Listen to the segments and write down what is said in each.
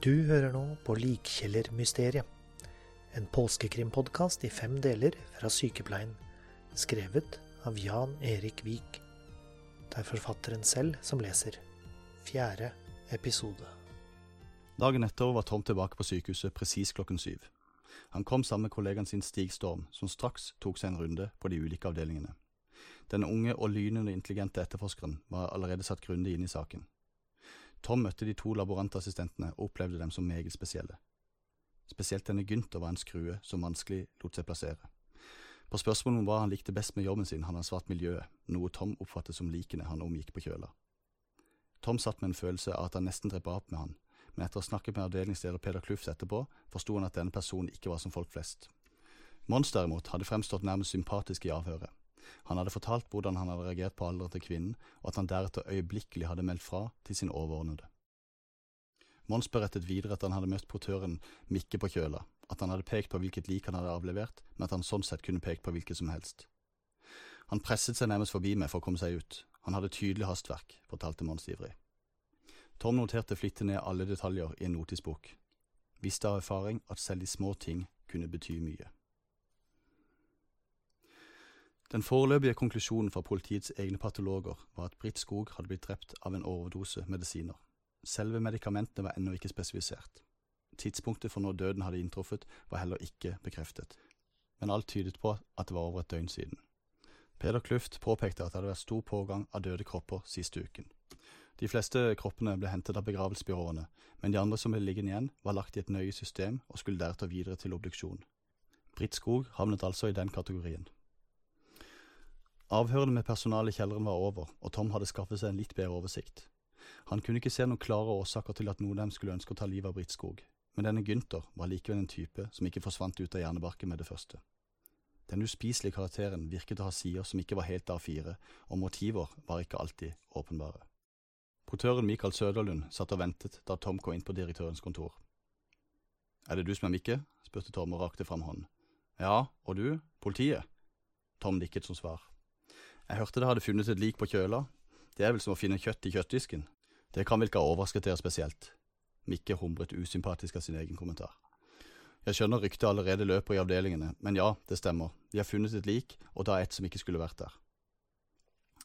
Du hører nå på Likkjellermysteriet, en påskekrimpodkast i fem deler fra Sykepleien, skrevet av Jan Erik Vik. Det er forfatteren selv som leser. Fjerde episode. Dagen etter var Tom tilbake på sykehuset presis klokken syv. Han kom sammen med kollegaen sin Stig Storm, som straks tok seg en runde på de ulike avdelingene. Den unge og lynende intelligente etterforskeren var allerede satt grundig inn i saken. Tom møtte de to laborantassistentene og opplevde dem som meget spesielle. Spesielt denne Gunther var en skrue som vanskelig lot seg plassere. På spørsmålet om hva han likte best med jobben sin, hadde han svart miljøet, noe Tom oppfattet som likene han omgikk på kjøla. Tom satt med en følelse av at han nesten drev opp med han, men etter å ha snakket med avdelingsleder Peder Klufs etterpå, forsto han at denne personen ikke var som folk flest. Mons derimot hadde fremstått nærmest sympatisk i avhøret. Han hadde fortalt hvordan han hadde reagert på alderen til kvinnen, og at han deretter øyeblikkelig hadde meldt fra til sin overordnede. Mons berettet videre at han hadde møtt portøren Mikke på kjøla, at han hadde pekt på hvilket lik han hadde avlevert, men at han sånn sett kunne pekt på hvilket som helst. Han presset seg nærmest forbi meg for å komme seg ut, han hadde tydelig hastverk, fortalte Mons ivrig. Tom noterte flittig ned alle detaljer i en notisbok, visste av erfaring at selv de små ting kunne bety mye. Den foreløpige konklusjonen fra politiets egne patologer var at Britt Skog hadde blitt drept av en overdose medisiner. Selve medikamentene var ennå ikke spesifisert. Tidspunktet for når døden hadde inntruffet, var heller ikke bekreftet, men alt tydet på at det var over et døgn siden. Peder Kluft påpekte at det hadde vært stor pågang av døde kropper siste uken. De fleste kroppene ble hentet av begravelsesbyråene, men de andre som ble liggende igjen, var lagt i et nøye system og skulle deretter videre til obduksjon. Britt Skog havnet altså i den kategorien. Avhørene med personalet i kjelleren var over, og Tom hadde skaffet seg en litt bedre oversikt. Han kunne ikke se noen klare årsaker til at noen av dem skulle ønske å ta livet av Britt Skog, men denne Gunther var likevel en type som ikke forsvant ut av hjernebarken med det første. Den uspiselige karakteren virket å ha sider som ikke var helt A4, og motiver var ikke alltid åpenbare. Portøren Mikael Søderlund satt og ventet da Tom kom inn på direktørens kontor. Er det du som er Mikke? spurte Tom og rakte fram hånden. Ja, og du? Politiet? Tom nikket som svar. Jeg hørte det hadde funnet et lik på kjøla. Det er vel som å finne kjøtt i kjøttdisken. Det kan vel ikke ha overrasket dere spesielt. Mikke humret usympatisk av sin egen kommentar. Jeg skjønner ryktet allerede løper i avdelingene, men ja, det stemmer. De har funnet et lik, og da et som ikke skulle vært der.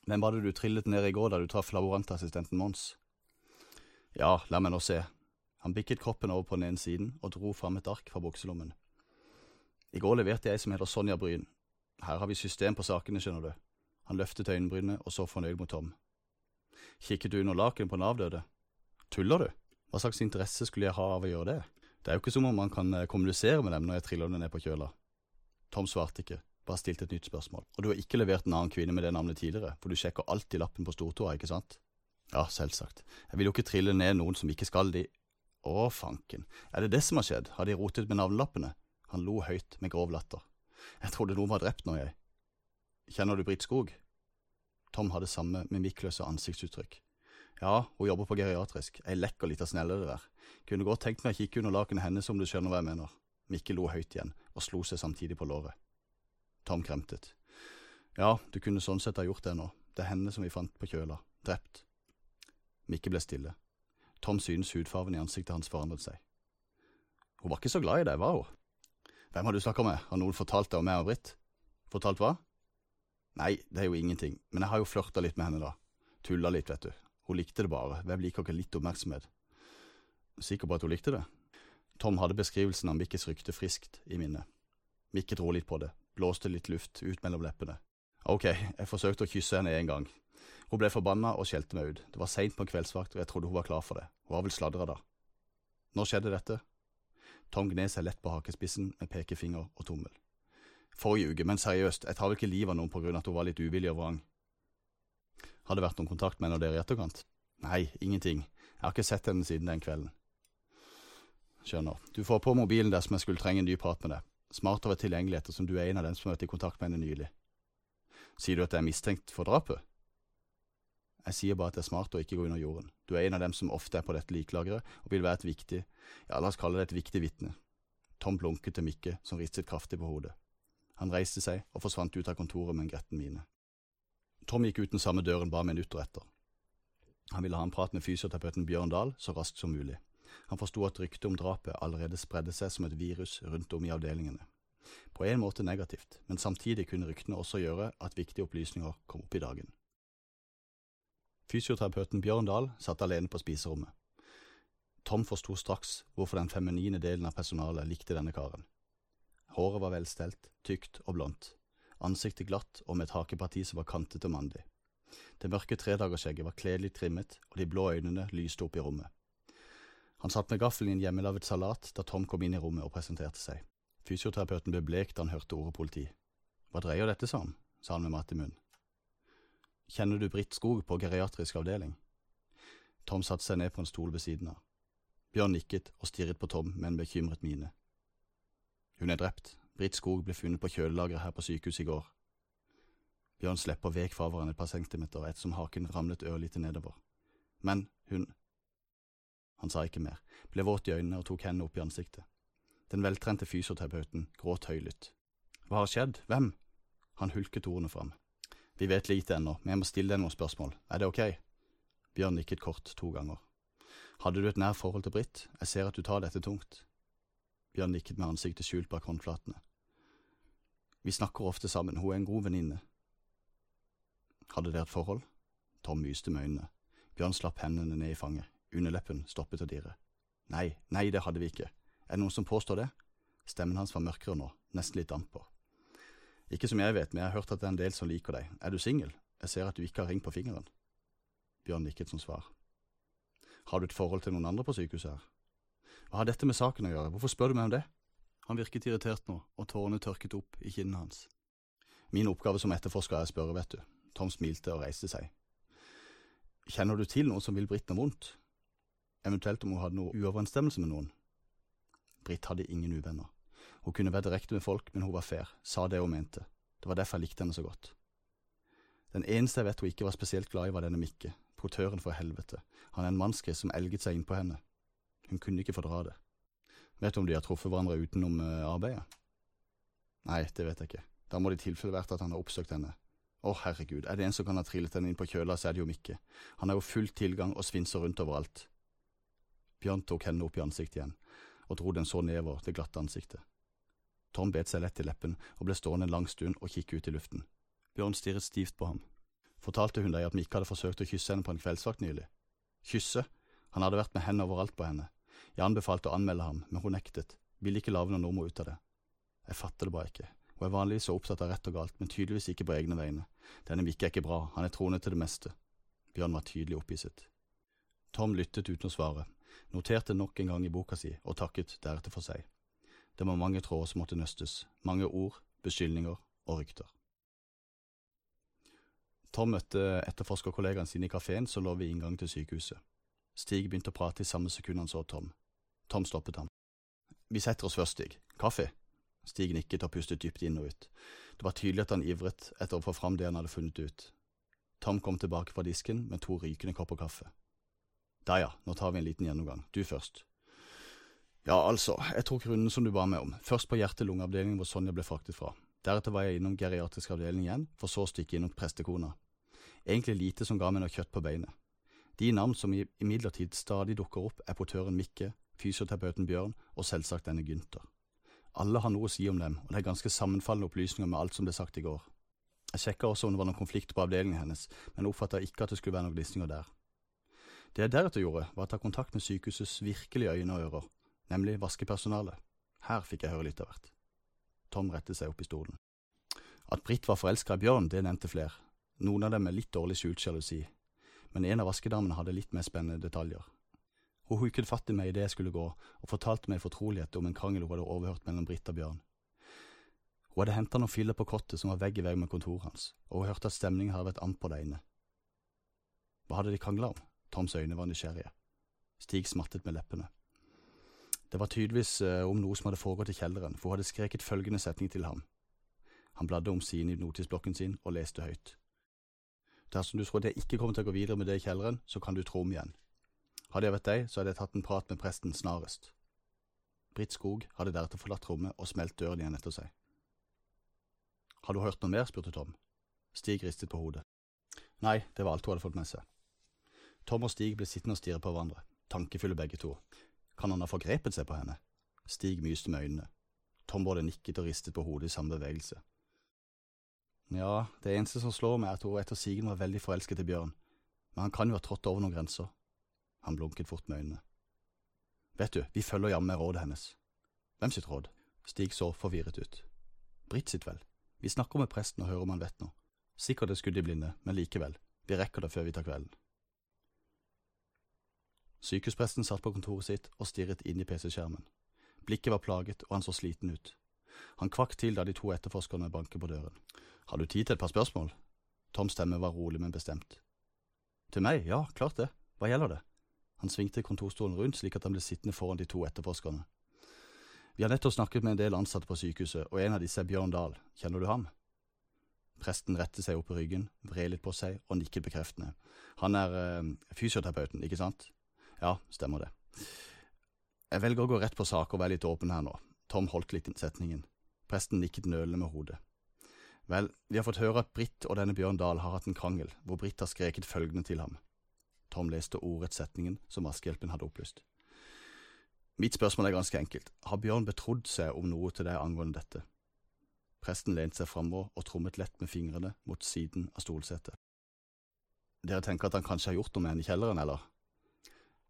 Hvem var det du trillet ned i går da du traff laborantassistenten Mons? Ja, la meg nå se. Han bikket kroppen over på den ene siden og dro fram et ark fra bukselommen. I går leverte jeg som heter Sonja Bryn. Her har vi system på sakene, skjønner du. Han løftet øyenbrynene og så fornøyd mot Tom. Kikket du under laken på en avdøde? Tuller du? Hva slags interesse skulle jeg ha av å gjøre det? Det er jo ikke som om man kan kommunisere med dem når jeg triller dem ned på kjøla. Tom svarte ikke, bare stilte et nytt spørsmål. Og du har ikke levert en annen kvinne med det navnet tidligere, for du sjekker alltid lappen på stortåa, ikke sant? Ja, selvsagt. Jeg vil jo ikke trille ned noen som ikke skal de… Å, fanken, er det det som har skjedd, har de rotet med navnelappene? Han lo høyt med grov latter. Jeg trodde noen var drept nå, jeg. Kjenner du Britt Skog? Tom hadde samme mimikkløse ansiktsuttrykk. Ja, hun jobber på geriatrisk, ei lekker lita snelle det der. Kunne godt tenkt meg å kikke under lakenet hennes om du skjønner hva jeg mener. Mikke lo høyt igjen, og slo seg samtidig på låret. Tom kremtet. Ja, du kunne sånn sett ha gjort det nå, det er henne som vi fant på kjøla, drept. Mikke ble stille. Tom synes hudfarven i ansiktet hans forandret seg. Hun var ikke så glad i deg, var hun? Hvem har du snakka med, har noen fortalt deg om meg og Britt? Fortalt hva? Nei, det er jo ingenting, men jeg har jo flørta litt med henne, da. Tulla litt, vet du. Hun likte det bare, hvem liker ikke litt oppmerksomhet? Sikker på at hun likte det? Tom hadde beskrivelsen av Mikkes rykte friskt i minnet. Mikke dro litt på det, blåste litt luft ut mellom leppene. Ok, jeg forsøkte å kysse henne en gang. Hun ble forbanna og skjelte meg ut. Det var seint på en kveldsvakt, og jeg trodde hun var klar for det. Hun var vel sladra da. Når skjedde dette? Tom gned seg lett på hakespissen med pekefinger og tommel. Forrige uke, men seriøst, jeg tar vel ikke livet av noen av at hun var litt uvillig og vrang. Har det vært noen kontakt og dere i etterkant? Nei, ingenting. Jeg har ikke sett henne siden den kvelden. Skjønner. Du får på mobilen dersom jeg skulle trenge en ny prat med deg. Smart over tilgjengeligheter tilgjengelig ettersom du er en av dem som har vært i kontakt med henne nylig. Sier du at jeg er mistenkt for drapet? Jeg sier bare at det er smart å ikke gå under jorden. Du er en av dem som ofte er på dette liklageret, og vil være et viktig, ja, la oss kalle det et viktig vitne. Tom blunket til Mikke, som ristet kraftig på hodet. Han reiste seg og forsvant ut av kontoret med en gretten mine. Tom gikk ut den samme døren bare minutter etter. Han ville ha en prat med fysioterapeuten Bjørn Dahl så raskt som mulig. Han forsto at ryktet om drapet allerede spredde seg som et virus rundt om i avdelingene. På en måte negativt, men samtidig kunne ryktene også gjøre at viktige opplysninger kom opp i dagen. Fysioterapeuten Bjørn Dahl satt alene på spiserommet. Tom forsto straks hvorfor den feminine delen av personalet likte denne karen. Håret var velstelt, tykt og blondt, ansiktet glatt og med et hakeparti som var kantet og mandig. Det mørke tredagersskjegget var kledelig trimmet, og de blå øynene lyste opp i rommet. Han satt med gaffelen i en hjemmelaget salat da Tom kom inn i rommet og presenterte seg. Fysioterapeuten ble blek da han hørte ordet politi. Hva dreier dette seg om? sa han med mat i munnen. Kjenner du Britt Skog på geriatrisk avdeling? Tom satte seg ned på en stol ved siden av. Bjørn nikket og stirret på Tom med en bekymret mine. Hun er drept. Britt Skog ble funnet på kjølelageret her på sykehuset i går. Bjørn slipper vek fra hverandre et par centimeter ettersom haken ramlet ørlite nedover. Men hun… Han sa ikke mer, ble våt i øynene og tok hendene opp i ansiktet. Den veltrente fysioterapeuten gråt høylytt. Hva har skjedd? Hvem? Han hulket ordene fram. Vi vet lite ennå, men jeg må stille deg noen spørsmål. Er det ok? Bjørn nikket kort to ganger. Hadde du et nær forhold til Britt? Jeg ser at du tar dette tungt. Bjørn nikket med ansiktet skjult bak håndflatene. Vi snakker ofte sammen, hun er en god venninne. Hadde dere et forhold? Tom myste med øynene. Bjørn slapp hendene ned i fanget. Underleppen stoppet å dirre. Nei, nei, det hadde vi ikke. Er det noen som påstår det? Stemmen hans var mørkere nå, nesten litt damper. Ikke som jeg vet, men jeg har hørt at det er en del som liker deg. Er du singel? Jeg ser at du ikke har ring på fingeren. Bjørn nikket som svar. Har du et forhold til noen andre på sykehuset her? Hva har dette med saken å gjøre, hvorfor spør du meg om det? Han virket irritert nå, og tårene tørket opp i kinnene hans. Min oppgave som etterforsker er å spørre, vet du. Tom smilte og reiste seg. Kjenner du til noen som vil Britt noe vondt? Eventuelt om hun hadde noe uoverensstemmelse med noen? Britt hadde ingen uvenner. Hun kunne være direkte med folk, men hun var fair, sa det hun mente. Det var derfor jeg likte henne så godt. Den eneste jeg vet hun ikke var spesielt glad i, var denne Mikke, portøren for helvete. Han er en mannsgris som elget seg innpå henne. Hun kunne ikke fordra det. Vet du om de har truffet hverandre utenom uh, arbeidet? Nei, det vet jeg ikke. Da må det i tilfelle vært at han har oppsøkt henne. Å, herregud, er det en som kan ha trillet henne inn på kjøla, så er det jo Mikke. Han har jo full tilgang og svinser rundt overalt. Bjørn tok henne opp i ansiktet igjen og dro den så nedover det glatte ansiktet. Tom bet seg lett i leppen og ble stående en lang stund og kikke ut i luften. Bjørn stirret stivt på ham. Fortalte hun deg at Mikke hadde forsøkt å kysse henne på en kveldsvakt nylig? Kysse? Han hadde vært med hendene overalt på henne. Jeg anbefalte å anmelde ham, men hun nektet, ville ikke lage noe nummer ut av det. Jeg fatter det bare ikke. Hun er vanligvis så opptatt av rett og galt, men tydeligvis ikke på egne vegne. Denne Mikke er ikke bra, han er troende til det meste. Bjørn var tydelig opphisset. Tom lyttet uten å svare, noterte nok en gang i boka si og takket deretter for seg. Det var mange tråder som måtte nøstes, mange ord, beskyldninger og rykter. Tom møtte etterforskerkollegaen sin i kafeen som lå ved inngangen til sykehuset. Stig begynte å prate i samme sekund han så Tom. Tom stoppet ham. Vi setter oss først, Stig. Kaffe? Stig nikket og pustet dypt inn og ut. Det var tydelig at han ivret etter å få fram det han hadde funnet ut. Tom kom tilbake fra disken med to rykende kopper kaffe. Da ja, nå tar vi en liten gjennomgang. Du først. Ja, altså, jeg tok runden som du ba meg om. Først på hjerte-lungeavdelingen hvor Sonja ble fraktet fra. Deretter var jeg innom geriatrisk avdeling igjen, for så å stikke innom prestekona. Egentlig lite som ga meg noe kjøtt på beinet. De navn som imidlertid stadig dukker opp, er portøren Mikke, fysioterapeuten Bjørn og selvsagt denne Gynter. Alle har noe å si om dem, og det er ganske sammenfallende opplysninger med alt som ble sagt i går. Jeg sjekka også om det var noen konflikt på avdelingen hennes, men oppfatta ikke at det skulle være noen glisninger der. Det jeg deretter gjorde, var å ta kontakt med sykehusets virkelige øyne og ører, nemlig vaskepersonalet. Her fikk jeg høre litt av hvert. Tom rettet seg opp i stolen. At Britt var forelska i Bjørn, det nevnte flere, noen av dem med litt dårlig skjult sjalusi, men en av vaskedamene hadde litt mer spennende detaljer. Hun huket fatt i meg idet jeg skulle gå, og fortalte meg i fortrolighet om en krangel hun hadde overhørt mellom Britt og Bjørn. Hun hadde henta noen filler på kottet som var vegg i vegg med kontoret hans, og hun hørte at stemningen hadde vært amper der inne. Hva hadde de krangla om? Toms øyne var nysgjerrige. Stig smattet med leppene. Det var tydeligvis eh, om noe som hadde foregått i kjelleren, for hun hadde skreket følgende setning til ham. Han bladde om siden i notisblokken sin og leste høyt. Dersom du tror at jeg ikke kommer til å gå videre med det i kjelleren, så kan du tro om igjen. Hadde jeg vært deg, så hadde jeg tatt en prat med presten snarest. Britt Skog hadde deretter forlatt rommet og smelt døren igjen etter seg. Har du hørt noe mer? spurte Tom. Stig ristet på hodet. Nei, det var alt hun hadde fått med seg. Tom og Stig ble sittende og stirre på hverandre, tankefulle begge to. Kan han ha forgrepet seg på henne? Stig myste med øynene. Tom både nikket og ristet på hodet i samme bevegelse. Ja, det eneste som slår meg, er at hun etter sigende var veldig forelsket i Bjørn, men han kan jo ha trådt over noen grenser. Han blunket fort med øynene. Vet du, vi følger jammen med rådet hennes. Hvem sitt råd? Stig så forvirret ut. Britt sitt vel. Vi snakker med presten og hører om han vet noe. Sikkert et skudd i blinde, men likevel, vi rekker det før vi tar kvelden. Sykehuspresten satt på kontoret sitt og stirret inn i PC-skjermen. Blikket var plaget, og han så sliten ut. Han kvakk til da de to etterforskerne banket på døren. Har du tid til et par spørsmål? Toms stemme var rolig, men bestemt. Til meg, ja, klart det. Hva gjelder det? Han svingte kontorstolen rundt slik at han ble sittende foran de to etterforskerne. Vi har nettopp snakket med en del ansatte på sykehuset, og en av disse er Bjørn Dahl. Kjenner du ham? Presten rettet seg opp i ryggen, vred litt på seg og nikket bekreftende. Han er øh, fysioterapeuten, ikke sant? Ja, stemmer det. Jeg velger å gå rett på sak og være litt åpen her nå. Tom holdt litt innsetningen. Presten nikket nølende med hodet. Vel, vi har fått høre at Britt og denne Bjørn Dahl har hatt en krangel, hvor Britt har skreket følgende til ham. Tom leste ordrett setningen som Askehjelpen hadde opplyst. Mitt spørsmål er ganske enkelt. Har Bjørn betrodd seg om noe til deg angående dette? Presten lente seg framover og trommet lett med fingrene mot siden av stolsetet. Dere tenker at han kanskje har gjort noe med henne i kjelleren, eller?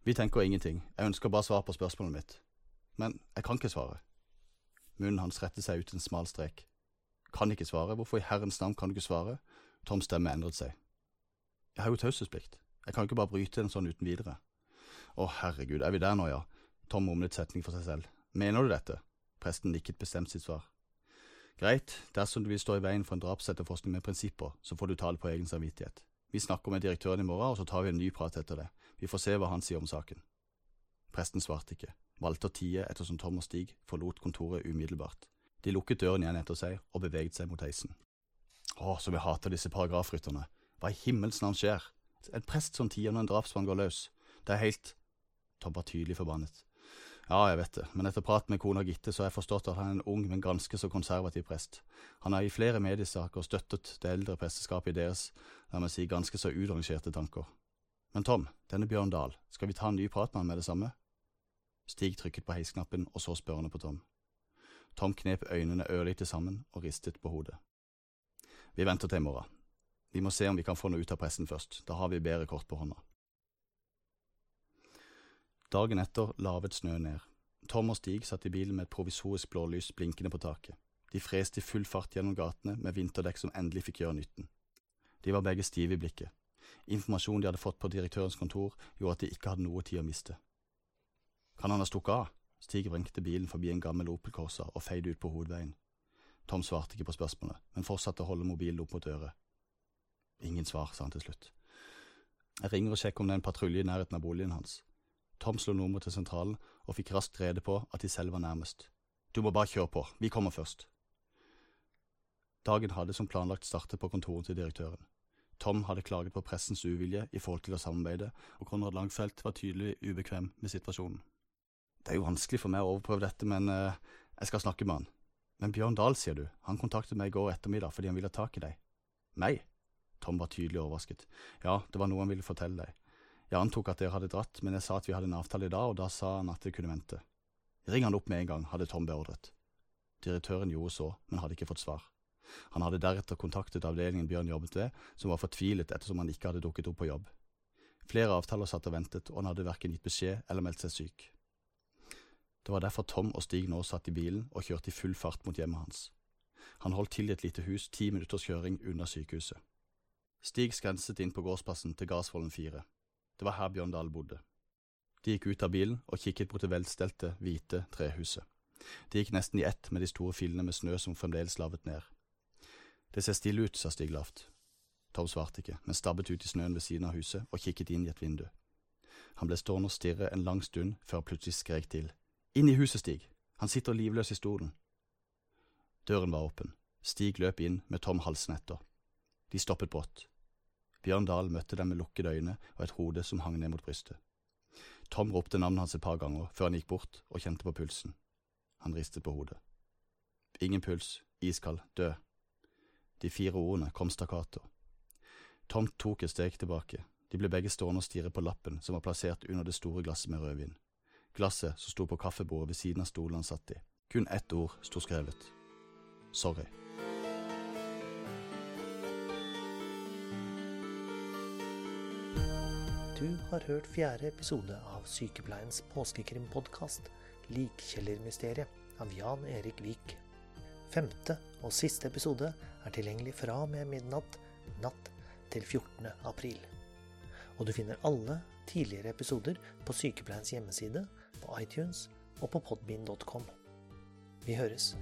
Vi tenker ingenting, jeg ønsker bare svar på spørsmålet mitt. Men jeg kan ikke svare. Munnen hans retter seg ut en smal strek. Kan ikke svare, hvorfor i herrens navn kan du ikke svare? Toms stemme endret seg. Jeg har jo taushetsplikt, jeg kan ikke bare bryte en sånn uten videre. Å herregud, er vi der nå, ja? Tom mumlet setning for seg selv. Mener du dette? Presten nikket bestemt sitt svar. Greit, dersom du vil stå i veien for en drapsetterforskning med prinsipper, så får du ta det på egen samvittighet. Vi snakker med direktøren i morgen, og så tar vi en ny prat etter det. Vi får se hva han sier om saken. Presten svarte ikke, valgte å tie ettersom Tom og Stig forlot kontoret umiddelbart. De lukket døren igjen etter seg og beveget seg mot heisen. Å, som jeg hater disse paragrafrytterne. Hva i himmels navn skjer? En prest som tier når en drapsmann går løs. Det er helt… Tom var tydelig forbannet. Ja, jeg vet det, men etter prat med kona Gitte så har jeg forstått at han er en ung, men ganske så konservativ prest. Han har i flere mediesaker støttet det eldre presteskapet i deres, la meg si, ganske så utrangerte tanker. Men Tom, denne Bjørn Dahl, skal vi ta en ny prat med han med det samme? Stig trykket på heisknappen og så spørrende på Tom. Tom knep øynene ørlite sammen og ristet på hodet. Vi venter til i morgen. Vi må se om vi kan få noe ut av pressen først, da har vi bedre kort på hånda. Dagen etter lavet snø ned. Tom og Stig satt i bilen med et provisorisk blålys blinkende på taket. De freste i full fart gjennom gatene med vinterdekk som endelig fikk gjøre nytten. De var begge stive i blikket. Informasjonen de hadde fått på direktørens kontor, gjorde at de ikke hadde noe tid å miste. Kan han ha stukket av? Stig vrengte bilen forbi en gammel Opel Corsa og feide ut på hovedveien. Tom svarte ikke på spørsmålet, men fortsatte å holde mobilen opp mot øret. Ingen svar, sa han til slutt. Jeg ringer og sjekker om det er en patrulje i nærheten av boligen hans. Tom slo nummeret til sentralen og fikk raskt rede på at de selv var nærmest. Du må bare kjøre på, vi kommer først. Dagen hadde som planlagt startet på kontoret til direktøren. Tom hadde klaget på pressens uvilje i forhold til å samarbeide, og Konrad Langfelt var tydelig ubekvem med situasjonen. Det er jo vanskelig for meg å overprøve dette, men uh, jeg skal snakke med han. Men Bjørn Dahl, sier du, han kontaktet meg i går ettermiddag fordi han ville ha tak i deg. Meg? Tom var tydelig overrasket. Ja, det var noe han ville fortelle deg. Jeg antok at dere hadde dratt, men jeg sa at vi hadde en avtale i dag, og da sa han at det kunne vente. Ring han opp med en gang, hadde Tom beordret. Direktøren gjorde så, men hadde ikke fått svar. Han hadde deretter kontaktet avdelingen Bjørn jobbet ved, som var fortvilet ettersom han ikke hadde dukket opp på jobb. Flere avtaler satt og ventet, og han hadde verken gitt beskjed eller meldt seg syk. Det var derfor Tom og Stig nå satt i bilen og kjørte i full fart mot hjemmet hans. Han holdt til i et lite hus ti minutters kjøring unna sykehuset. Stig skrenset inn på gårdsplassen til Gardsvollen 4. Det var her Bjørndal bodde. De gikk ut av bilen og kikket mot det velstelte, hvite trehuset. Det gikk nesten i ett med de store fillene med snø som fremdeles lavet ned. Det ser stille ut, sa Stig lavt. Tom svarte ikke, men stabbet ut i snøen ved siden av huset og kikket inn i et vindu. Han ble stående og stirre en lang stund før han plutselig skrek til. Inn i huset, Stig! Han sitter livløs i stolen. Døren var åpen. Stig løp inn med Tom halsen etter. De stoppet brått. Bjørn Dahl møtte dem med lukkede øyne og et hode som hang ned mot brystet. Tom ropte navnet hans et par ganger før han gikk bort og kjente på pulsen. Han ristet på hodet. Ingen puls, iskald, død. De fire ordene kom stakkato. Tom tok et steg tilbake. De ble begge stående og stirre på lappen som var plassert under det store glasset med rødvin. Glasset som sto på kaffebordet ved siden av stolen han satt i. Kun ett ord sto skrevet. Sorry. Du har hørt fjerde episode av Sykepleiens påskekrimpodkast Likkjellermysteriet av Jan Erik Vik. Femte og siste episode er tilgjengelig fra og med midnatt natt til 14. april. Og du finner alle tidligere episoder på Sykepleiens hjemmeside, på iTunes og på podbean.com. Vi høres.